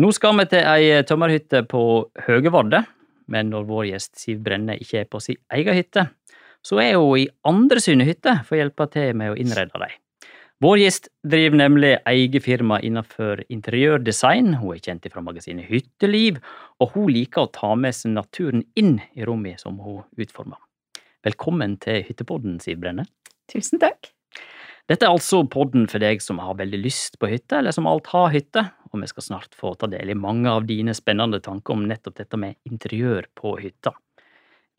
Nå skal vi til ei tømmerhytte på Høgevardde, men når vår gjest Siv Brenne ikke er på sin egen hytte, så er hun i andre sine hytter for å hjelpe til med å innrede dem. Vår gjest driver nemlig eget firma innenfor interiørdesign, hun er kjent fra magasinet Hytteliv, og hun liker å ta med seg naturen inn i rommet som hun utformer. Velkommen til Hyttepodden, Siv Brenne. Tusen takk. Dette er altså podden for deg som har veldig lyst på hytte, eller som alt har hytte, og vi skal snart få ta del i mange av dine spennende tanker om nettopp dette med interiør på hytta.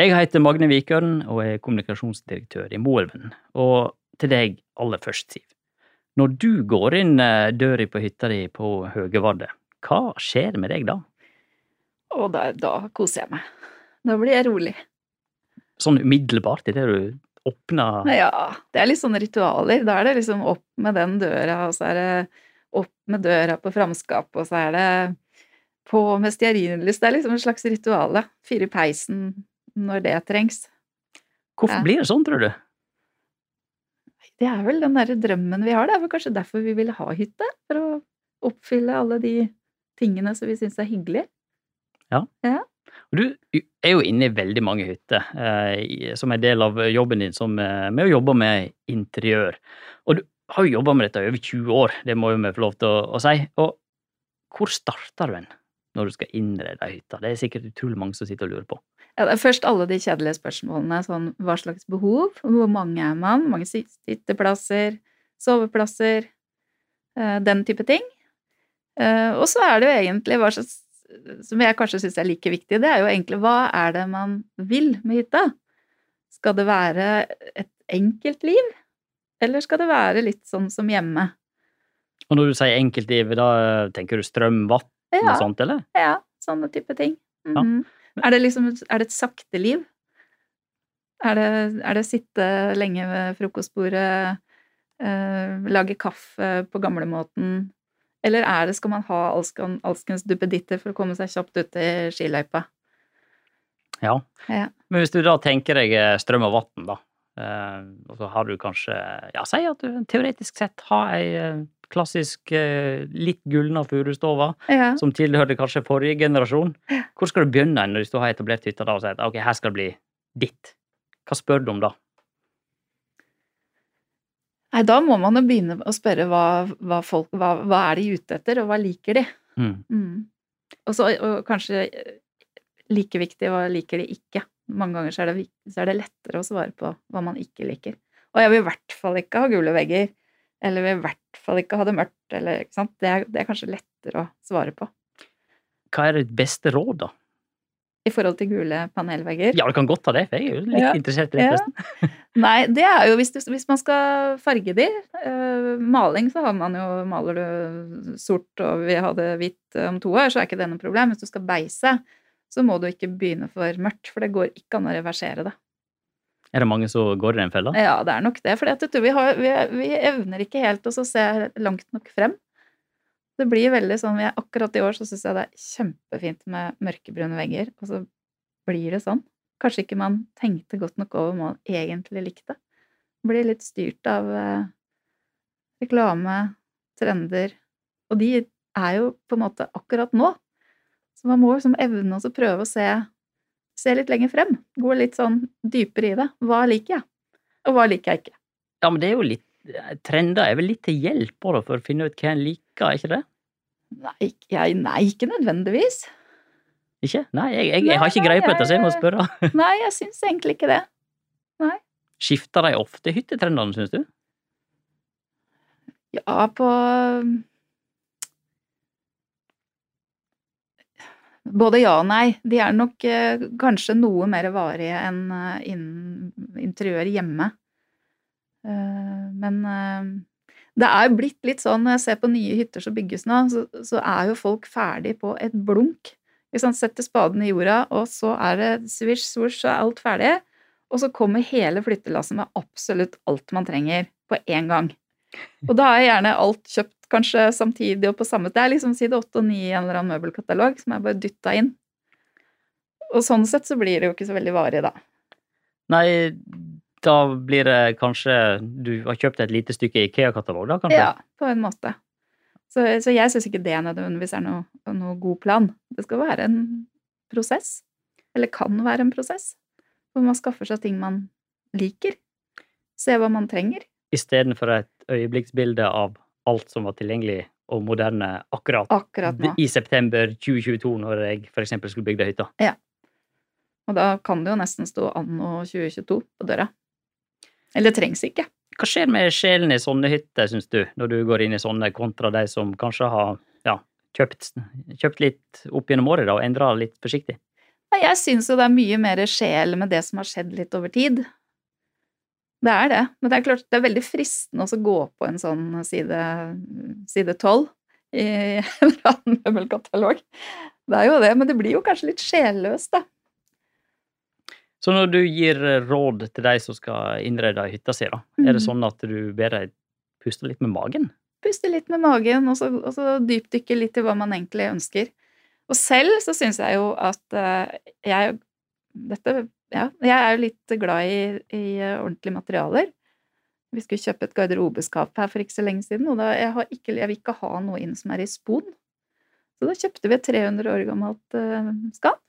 Jeg heter Magne Vikørn og er kommunikasjonsdirektør i Moelven, og til deg aller først, Siv. Når du går inn eh, døra på hytta di på Høgevardet, hva skjer med deg da? Og da, da koser jeg meg. Da blir jeg rolig. Sånn umiddelbart idet du åpner Ja, det er litt sånne ritualer. Da er det liksom opp med den døra, og så er det opp med døra på framskapet, og så er det på med stearinlys. Det er liksom et slags ritual. Fyre i peisen når det trengs. Hvorfor Ja. blir det sånn, tror du? Det er vel den derre drømmen vi har. Det er vel kanskje derfor vi vil ha hytte. For å oppfylle alle de tingene som vi syns er hyggelig. Og Du er jo inne i veldig mange hytter eh, som er del av jobben din som, eh, med å jobbe med interiør. Og du har jo jobba med dette i over 20 år, det må jo vi få lov til å, å si. Og hvor starter du en når du skal innrede ei hytte? Det er sikkert utrolig mange som sitter og lurer på. Ja, først alle de kjedelige spørsmålene. Sånn hva slags behov? Hvor mange er man? Mange sitteplasser? Soveplasser? eh, Den type ting. Eh, Og så er det jo egentlig hva slags Som jeg kanskje syns er like viktig, det er jo egentlig hva er det man vil med hytta? Skal det være et enkelt liv? Eller skal det være litt sånn som hjemme? Og når du sier enkeltliv, da tenker du strøm, vann Ja, og sånt, eller? ja sånne type ting. Ja. Mhm. Er det liksom Er det et sakte liv? Er det, er det sitte lenge ved frokostbordet, eh, lage kaffe på gamlemåten? Eller er det, skal man ha alsken, alskens duppeditter for å komme seg kjapt ut i skiløypa? Ja. Ja. Men hvis du da tenker deg eh, strøm og vann, da, og så har du kanskje Ja, si at du teoretisk sett har ei eh, klassisk eh, litt gulna furustove Ja. som tilhørte kanskje forrige generasjon. Hvor skal du begynne når du har etablert hytta da og sier at ok, her skal det bli ditt? Hva spør du om da? Nei, da må man jo begynne å spørre hva, hva folk hva, hva er de ute etter, og hva liker de? Mm. Mm. Og så og kanskje eh, like viktig, hva liker de ikke? Mange ganger så er, det, så er det lettere å svare på hva man ikke liker. Og jeg vil i hvert fall ikke ha gule vegger, eller vil i hvert fall ikke ha det mørkt, eller ikke sant. Det er, det er kanskje lettere å svare på. Hva er ditt beste råd, da? I forhold til gule panelvegger. Ja, du kan godt ta det, for jeg er jo litt Ja. interessert i det. Ja. Nei, det er jo hvis, du, hvis man skal farge de. Uh, maling så har man jo Maler du sort og vil ha det hvitt om to år, så er ikke det noe problem. Hvis du skal beise, så må du ikke begynne for mørkt, for det går ikke an å reversere det. Er det mange som går i den fella? Ja, det er nok det. For vi, vi, vi evner ikke helt å se langt nok frem. Det blir veldig sånn jeg, Akkurat i år så syns jeg det er kjempefint med mørkebrune vegger, og så blir det sånn. Kanskje ikke man tenkte godt nok over hva man egentlig likte. Man Blir litt styrt av eh, reklame, trender, og de er jo på en måte akkurat nå. Så man må liksom evne å prøve å se, se litt lenger frem. Gå litt sånn dypere i det. Hva liker jeg? Og hva liker jeg ikke? Ja, men det er jo litt Trender er vel litt til hjelp for å finne ut hva en liker, er ikke det? Nei, jeg, nei ikke nødvendigvis. Ikke? Nei, jeg, jeg, jeg har ikke greie på dette, så jeg må spørre. Nei, jeg syns egentlig ikke det. Skifter de ofte hyttetrendene, syns du? Ja, på Både ja og nei. De er nok eh, kanskje noe mer varige enn eh, innen interiør hjemme. Eh, men eh, det er blitt litt sånn når jeg ser på nye hytter som bygges nå, så, så er jo folk ferdig på et blunk. Hvis han setter spaden i jorda, og så er det svisj, svosj, så er alt ferdig. Og så kommer hele flyttelasset med absolutt alt man trenger på én gang. Og da er gjerne alt kjøpt kanskje samtidig og på samme Det er liksom side åtte og ni i en eller annen møbelkatalog som er bare dytta inn. Og sånn sett så blir det jo ikke så veldig varig, da. Nei, da blir det kanskje Du har kjøpt et lite stykke Ikea-katalog, da, kanskje? Ja, på en måte. Så, så jeg syns ikke det nødvendigvis er noe, noe god plan. Det skal være en prosess. Eller kan være en prosess. Hvor man skaffer seg ting man liker. Se hva man trenger. Istedenfor et øyeblikksbilde av alt som var tilgjengelig og moderne akkurat, Akkurat i september 2022, når jeg f.eks. skulle bygge hytta. Ja. Og da kan det jo nesten stå anno 2022 på døra. Eller det trengs ikke. Hva skjer med sjelen i sånne hytter, syns du, når du går inn i sånne, kontra de som kanskje har ja, kjøpt, kjøpt litt opp gjennom året da, og endra litt forsiktig? Jeg syns jo det er mye mer sjel med det som har skjedd litt over tid. Det er det. Men det er klart det er veldig fristende å gå på en sånn side tolv 12 i en eller annen møbelkatalog. Det er jo det, men det blir jo kanskje litt sjelløst, da. Så når du gir råd til de som skal innrede hytta si, da, er det Mhm. sånn at du ber dem puste litt med magen? Puste litt med magen, og så, og så dypdykke litt i hva man egentlig ønsker. Og selv så syns jeg jo at eh, jeg dette, ja, jeg er jo litt glad i, i eh, ordentlige materialer. Vi skulle kjøpe et garderobeskap her for ikke så lenge siden, og da, jeg, har ikke, jeg vil ikke ha noe inn som er i spon. Så da kjøpte vi et 300 år gammelt uh, skap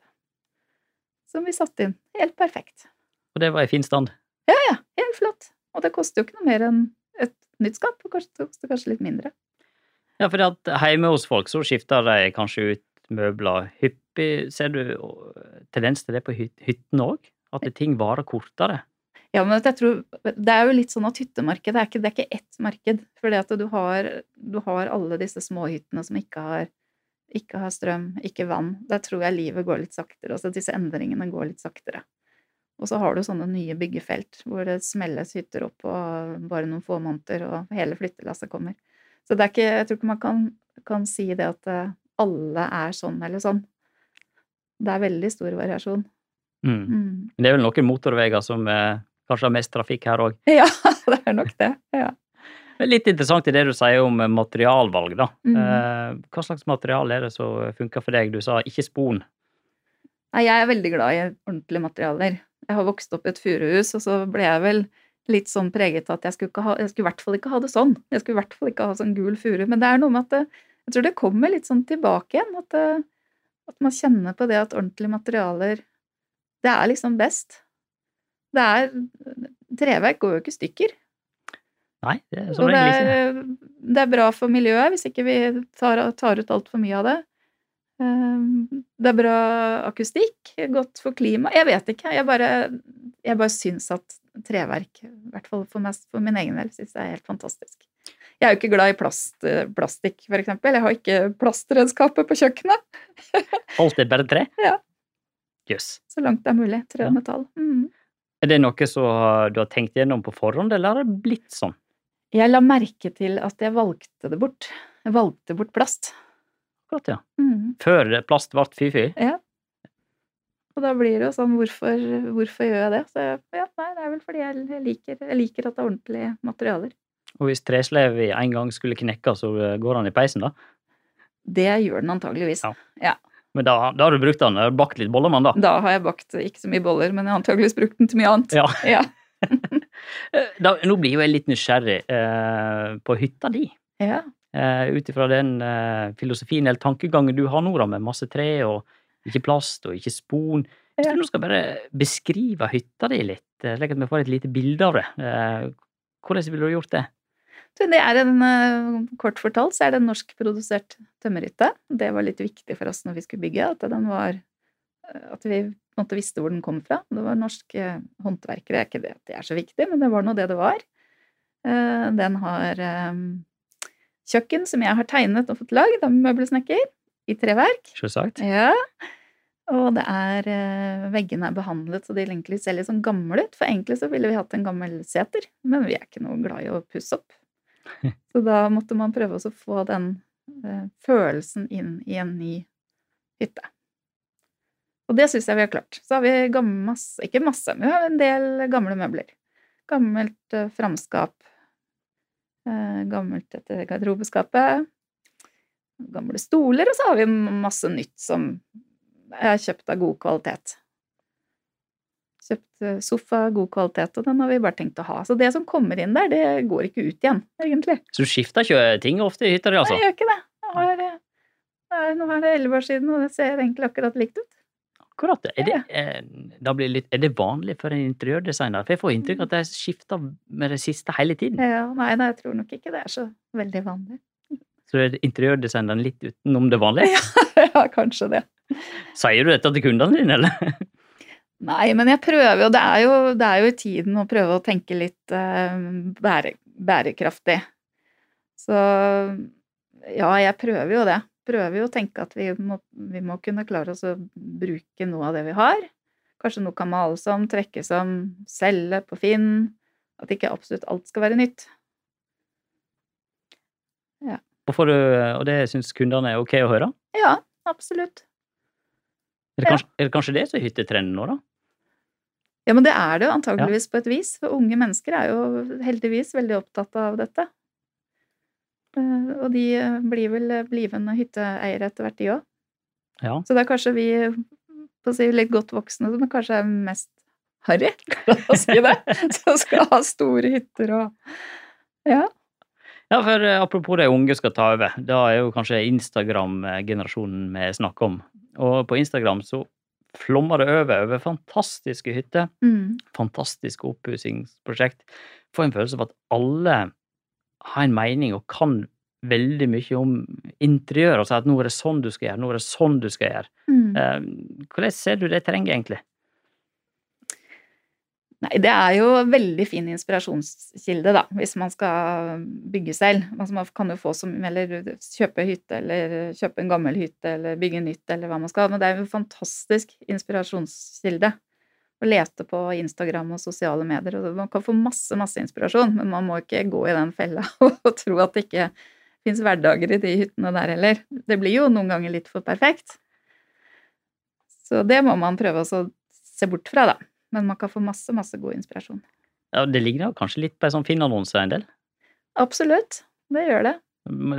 som vi satte inn. Helt perfekt. Og det var i fin stand. Ja, ja, helt flott. Og det koster jo ikke noe mer enn et nytt skap, det koster kanskje litt mindre. Ja, for hjemme hos folk så skifter de kanskje ut møbler hyppig. Ser du tendens til det på hyt hyttene òg? At ting varer kortere? Ja, men jeg tror, Det er jo litt sånn at hyttemarkedet er ikke, det er ikke ett marked. For at du har, du har alle disse småhyttene som ikke har, ikke har strøm, ikke vann. Der tror jeg livet går litt saktere. altså Disse endringene går litt saktere. Og så har du sånne nye byggefelt hvor det smelles hytter opp på bare noen få måneder, og hele flyttelasset kommer. Så det er ikke, jeg tror ikke man kan, kan si det at eh, alle er sånn eller sånn. Det er veldig stor variasjon. Mm. Mm. Men det er vel noen motorveier som eh, kanskje har mest trafikk her òg. Ja, det er nok det. Ja. Litt interessant i det du sier om eh, materialvalg, da. Mm. Eh, hva slags materiale er det som funker for deg? Du sa ikke spon. Nei, jeg er veldig glad i ordentlige materialer. Jeg har vokst opp i et furuhus, og så ble jeg vel litt sånn preget av at jeg skulle, ikke ha, jeg skulle i hvert fall ikke ha det sånn. Jeg skulle i hvert fall ikke ha sånn gul furu. Men det er noe med at det, jeg tror det kommer litt sånn tilbake igjen. At, det, at man kjenner på det at ordentlige materialer, det er liksom best. Det er Treverk går jo ikke stykker. Nei, det er som Og det er, det er bra for miljøet hvis ikke vi tar, tar ut altfor mye av det. Ehm, Det er bra akustikk, godt for klima. Jeg vet ikke. Jeg bare, jeg bare syns at treverk, i hvert fall for, meg, for min egen del, syns jeg er helt fantastisk. Jeg er jo ikke glad i plast, plastikk, for eksempel. Jeg har ikke plastredskaper på kjøkkenet. Alt er bare tre? Ja. Yes. Så langt det er mulig. Tre og Ja. metall. Mm. Er det noe som du har tenkt gjennom på forhånd, eller har det blitt sånn? Jeg la merke til at jeg valgte det bort. Jeg valgte bort plast. Akkurat, ja. Mm. Før plast ble fy-fy? Ja. Og da blir det jo sånn, hvorfor, hvorfor gjør jeg det? Så ja, nei, det er vel fordi jeg, liker, jeg liker at det er ordentlige materialer. Og hvis treslev en gang skulle knekke, så eh, går han i peisen, da? Det gjør den antageligvis. Ja. Men da, da har du brukt den, bakt litt boller med den, da? Da har jeg bakt ikke så mye boller, men jeg har antageligvis brukt den til mye annet. Ja. Ja. Eh, Da, nå blir jo jeg litt nysgjerrig eh, på hytta di. ja. Eh, Ut ifra den eh, filosofien eller tankegangen du har nå, da, med masse tre og ikke plast og ikke spon. Hvis du nå skal bare beskrive hytta di litt, eh, slik at vi får et lite bilde av det, eh, hvordan ville du gjort det? Det er en, eh, Kort fortalt så er det en norskprodusert tømmerhytte. Det var litt viktig for oss når vi skulle bygge, at den var eh, At vi måtte måte visste hvor den kom fra. Det var norske håndverkere. Ikke det at det er så viktig, men det var nå det det var. Eh, Den har eh, kjøkken som jeg har tegnet og fått lagd av møbelsnekker i treverk. Selvsagt. Ja. Og det er eh, Veggene er behandlet så de egentlig ser litt sånn gamle ut. For egentlig så ville vi hatt en gammel seter, men vi er ikke noe glad i å pusse opp. Så da måtte man prøve å få den eh, følelsen inn i en ny hytte. Og det syns jeg vi har klart. Så har vi masse, ikke masse, men vi har en del gamle møbler. Gammelt eh, framskap. Eh, gammelt etter garderobeskapet. Gamle stoler, og så har vi masse nytt som er kjøpt av god kvalitet. Kjøpt eh, sofa, god kvalitet, og den har vi bare tenkt å ha. Så det som kommer inn der, det går ikke ut igjen, egentlig. Så du skifter ikke ting ofte i hytta di, altså? Nei, jeg gjør ikke det. Har, eh, nå er det elleve år siden, og det ser egentlig akkurat likt ut. Akkurat. Er det, er, blir det litt, er det vanlig for en interiørdesigner? For jeg får inntrykk av at de skifter med det siste hele tiden. Ja, nei, nei, jeg tror nok ikke det er så veldig vanlig. Så er interiørdesigneren litt utenom det vanlige? ja, kanskje det. Sier du dette til kundene dine, eller? Nei, men jeg prøver jo Det er jo, det er jo i tiden å prøve å tenke litt eh, bære, bærekraftig. Så ja, jeg prøver jo det. Prøver jo å tenke at vi må, vi må kunne klare oss å bruke noe av det vi har. Kanskje noe kan males om, trekkes om, selge på Finn. At ikke absolutt alt skal være nytt. Og, får du, og det syns kundene er ok å høre? Ja, absolutt. Er det, kanskje, er det kanskje det som er hyttetrenden nå, da? Ja, men det er det jo antageligvis på et vis. For unge mennesker er jo heldigvis veldig opptatt av dette. Eh, Og de eh, blir vel blivende hytteeiere etter hvert, de òg. Ja. Så det er kanskje vi på å si, litt godt voksne som kanskje er mest harry, man si det, som skal ha store hytter og Ja. Ja, for eh, apropos de unge skal ta over, da er jo kanskje Instagram-generasjonen vi snakker om. Og på Instagram så flommer det over over fantastiske hytter, Mm. fantastiske oppussingsprosjekt. Får en følelse av at alle har en mening og kan veldig mye om interiør og sier at nå er det sånn du skal gjøre, nå er det sånn du skal gjøre. Mm. Eh, Hvordan ser du det trenger egentlig? Nei, det er jo en veldig fin inspirasjonskilde, da, hvis man skal bygge selv. Altså, man kan jo få som Eller kjøpe hytte, eller kjøpe en gammel hytte, eller bygge nytt, eller hva man skal. Men det er jo en fantastisk inspirasjonskilde å lete på Instagram og sosiale medier. Og man kan få masse, masse inspirasjon, men man må ikke gå i den fella og tro at det ikke fins hverdager i de hyttene der heller. Det blir jo noen ganger litt for perfekt. Så det må man prøve å se bort fra, da. Men man kan få masse, masse god inspirasjon. Ja, Det ligner kanskje litt på en sånn Finn-annonse en del. Absolutt. Det gjør det.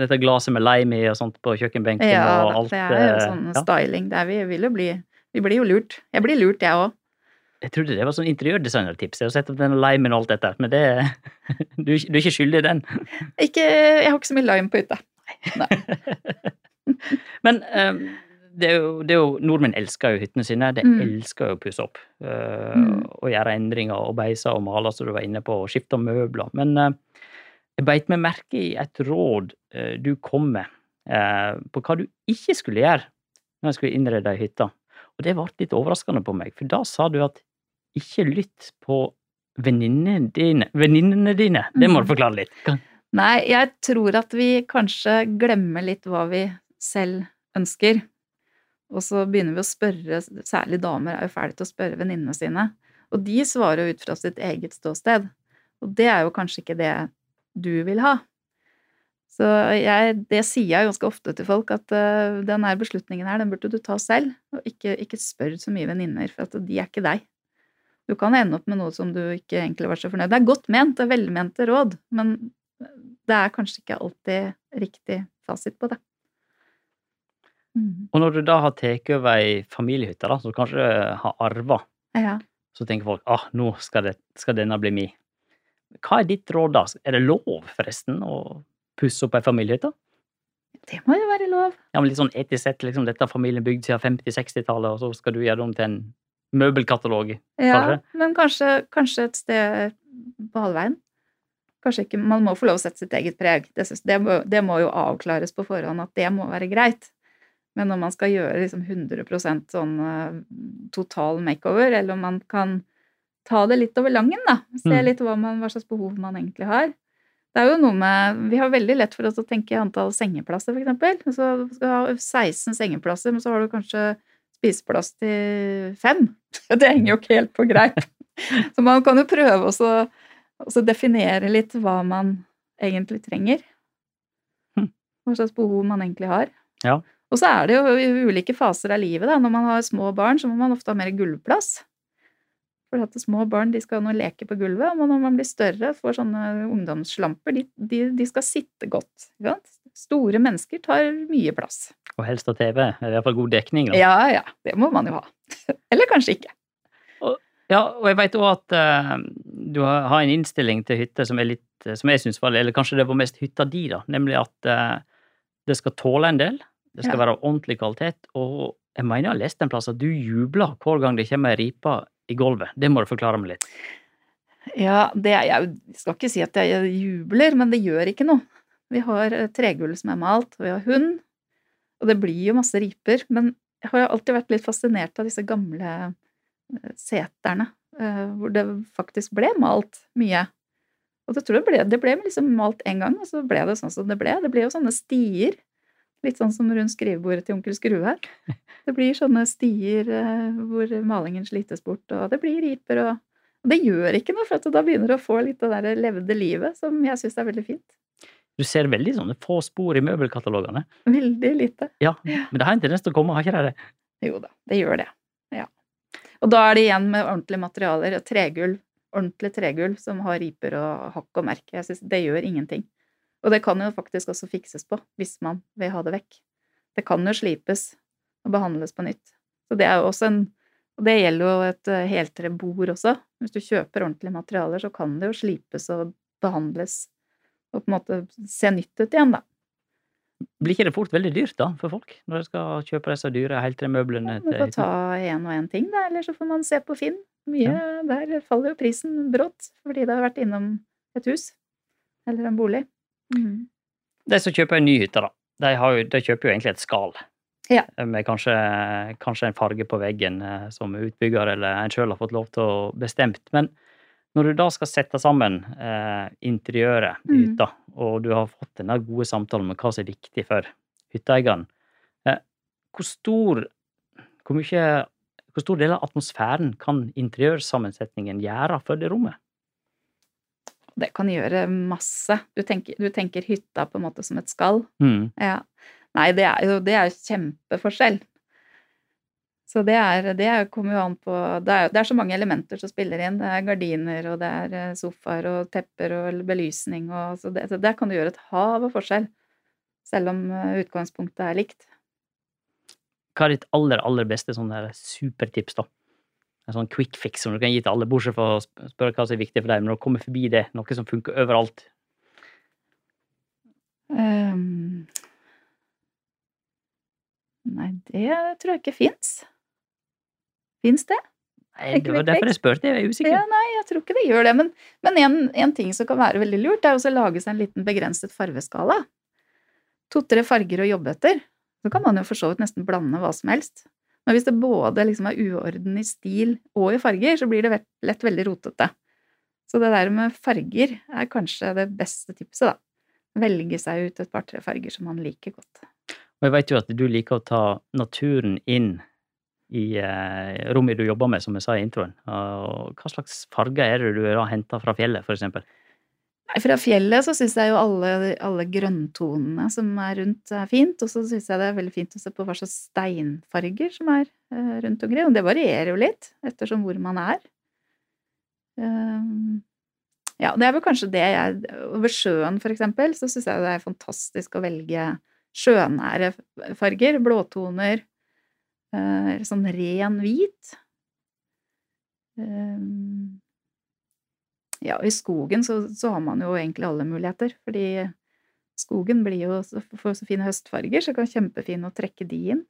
Dette glasset med lime i og sånt på kjøkkenbenken Ja, og alt. Ja, det er jo sånn ja. styling. Det er vi vil jo bli Vi blir jo lurt. Jeg blir lurt, jeg òg. Jeg trodde det var sånn interiørdesignertips. Jeg har sett opp den limen og alt dette, men det du, du er ikke skyldig i den. Ikke Jeg har ikke så mye lime på hytta. Men eh, det er, jo, det er jo Nordmenn elsker jo hyttene sine. De Mm. elsker jo å pusse opp. eh, Mm. Og gjøre endringer og beise og male, som du var inne på, og skifte møbler. Men eh, jeg beit meg merke i et råd eh, du kom med eh, på hva du ikke skulle gjøre når jeg skulle innrede ei hytte. Og det ble litt overraskende på meg, for da sa du at ikke lytt på venninnene dine. Venninnene dine. Det må du Mm. forklare litt. Kan- Nei, jeg tror at vi kanskje glemmer litt hva vi selv ønsker. Og så begynner vi å spørre, særlig damer er jo fæle til å spørre venninnene sine. Og de svarer jo ut fra sitt eget ståsted. Og det er jo kanskje ikke det du vil ha. Så jeg, det sier jeg ganske ofte til folk, at uh, den beslutningen her, den burde du ta selv. Og ikke, ikke spør så mye venninner, for at de er ikke deg. Du kan ende opp med noe som du ikke egentlig var så fornøyd Det er godt ment, det er velmente råd, men det er kanskje ikke alltid riktig fasit på det. Mm. Og når du da har tatt over ei familiehytte, da, som du kanskje har arva, Ja. så tenker folk ah, nå skal, det, skal denne bli mi. Hva er ditt råd da? Er det lov, forresten, å pusse opp ei familiehytte? Det må jo være lov. Ja, men litt sånn etisk sett, liksom, dette har familien bygd siden 50-60-tallet, og så skal du gjøre det om til en møbelkatalog. Ja, men kanskje, kanskje et sted på halvveien. Kanskje ikke, Man må få lov å sette sitt eget preg. Det, synes, det, må, det må jo avklares på forhånd at det må være greit. Men når man skal gjøre liksom 100% sånn eh, total makeover, eller om man kan ta det litt over langen, da. Se Mm. litt hva, man, hva slags behov man egentlig har. Det er jo noe med Vi har veldig lett for oss å tenke antall sengeplasser, f.eks. Så du skal ha 16 sengeplasser, men så har du kanskje spiseplass til fem. Det henger jo ikke helt på greip. Så man kan jo prøve å definere litt hva man egentlig trenger. Hm. Hva slags behov man egentlig har. Ja. Og så er det jo i ulike faser av livet. Da. Når man har små barn, så må man ofte ha mer gulvplass. For at små barn de skal nå leke på gulvet, og når man blir større, får sånne ungdomsslamper, de, de, de skal sitte godt. Ikke sant? Store mennesker tar mye plass. Og helst ha TV, eller iallfall god dekning. Da. Ja, ja, det må man jo ha. Eller kanskje ikke. Ja, og jeg veit òg at uh, du har en innstilling til hytte som er litt som jeg syns var Eller kanskje det var mest hytta di, da. Nemlig at uh, det skal tåle en del. Det skal ja. være ordentlig kvalitet. Og jeg mener jeg har lest en plass at du jubler hver gang det kommer ei ripe i gulvet. Det må du forklare meg litt. Ja, det, jeg skal ikke si at jeg jubler, men det gjør ikke noe. Vi har tregull som er malt, og vi har hund. Og det blir jo masse riper. Men jeg har alltid vært litt fascinert av disse gamle eh, seterne, eh, hvor det faktisk ble malt mye. Og det tror jeg ble, det ble liksom malt én gang, og så ble det sånn som det ble. Det ble jo sånne stier. Litt sånn som rundt skrivebordet til onkel Skrue. Det blir sånne stier eh, hvor malingen slites bort, og det blir riper og Og det gjør ikke noe, for da begynner du å få litt av det levde livet som jeg syns er veldig fint. Du ser veldig sånne få spor i møbelkatalogene. Veldig lite. Ja, Men det har en tendens til å komme, har ikke det det? Jo da, det gjør det. Ja. Og da er det igjen med ordentlige materialer. Tregulv ordentlig tregulv som har riper og hakk og merke. Jeg synes Det gjør ingenting. Og det kan jo faktisk også fikses på, hvis man vil ha det vekk. Det kan jo slipes og behandles på nytt. Så det er jo også en Og det gjelder jo et eh, heltrebord også. Hvis du kjøper ordentlige materialer, så kan det jo slipes og behandles og på en måte se nytt ut igjen, da. Blir ikke det fort veldig dyrt da, for folk, når de skal kjøpe disse dyre heltremøblene? Ja, du får ta én og én ting, da, eller så får man se på Finn. Mye ja. Der faller jo prisen brått, fordi det har vært innom et hus. Eller en bolig. Mm. De som kjøper en ny hytte, da, de, jo, de kjøper jo egentlig et skall. Ja. Med kanskje, kanskje, en farge på veggen eh, som utbygger eller en sjøl har fått lov til å bestemt. Men når du da skal sette sammen eh, interiøret i mm. hytta, og du har fått denne gode samtalen med hva som er viktig for hytteeieren, eh, hvor stor hvor mye hvor stor del av atmosfæren kan interiørsammensetningen gjøre for det rommet? Det kan gjøre masse. Du tenker, du tenker hytta på en måte som et skall. Mm. Ja. Nei, det er jo det er kjempeforskjell. Så det, er, det kommer jo an på det er, det er, så mange elementer som spiller inn. Det er gardiner, og det er eh, sofaer og tepper og belysning og Så, det, så der kan du gjøre et hav av forskjell. Selv om eh, utgangspunktet er likt. Hva er ditt aller, aller beste sånn supertips, da? En sånn quick fix som du kan gi til alle, bortsett fra å spørre hva som er viktig for deg, men å komme forbi det, noe som funker overalt? Um, nei, det tror jeg ikke fins. Fins det? Nei, det var derfor jeg spurte, jeg er usikker. Ja, nei, jeg tror ikke det gjør det. Men, men en, en, ting som kan være veldig lurt, er å lage seg en liten begrenset farveskala. To-tre farger å jobbe etter. Så kan man jo for så vidt nesten blande hva som helst. Men hvis det både liksom er uorden i stil og i farger, så blir det lett veldig rotete. Så det der med farger er kanskje det beste tipset, da. Velge seg ut et par-tre farger som man liker godt. Og jeg vet jo at du liker å ta naturen inn i eh, rommet du jobber med, som jeg sa i introen. Og hva slags farger er det du har henta fra fjellet, eksempel? Fra fjellet så syns jeg jo alle, alle, grønntonene som er rundt, er fint. Og så syns jeg det er veldig fint å se på hva slags steinfarger som er uh, rundt omkring. Og det varierer jo litt ettersom hvor man er. Uh, ja, det er vel kanskje det jeg Over sjøen, for eksempel, så syns jeg det er fantastisk å velge sjønære farger. Blåtoner. Uh, sånn ren hvit. Um, ja, i skogen så, så, har man jo egentlig alle muligheter, fordi skogen blir jo får så fine høstfarger, så det kan kjempefint å trekke de inn.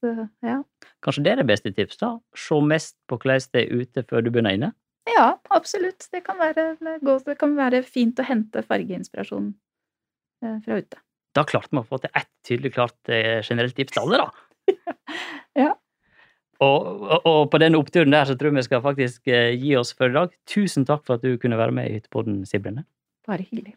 Så, ja. Kanskje det er det beste tips, da? Se mest på hvordan det er ute før du begynner inne? Ja, absolutt. Det kan være, det kan være fint å hente fargeinspirasjon eh, fra ute. Da klarte vi å få til ett tydelig klart eh, generelt tips til alle, da. ja. Og, og, på denne oppturen der så tror jeg vi skal faktisk eh, gi oss for i dag. Tusen takk for at du kunne være med i Hyttepodden, Sibrene. Bare hyggelig.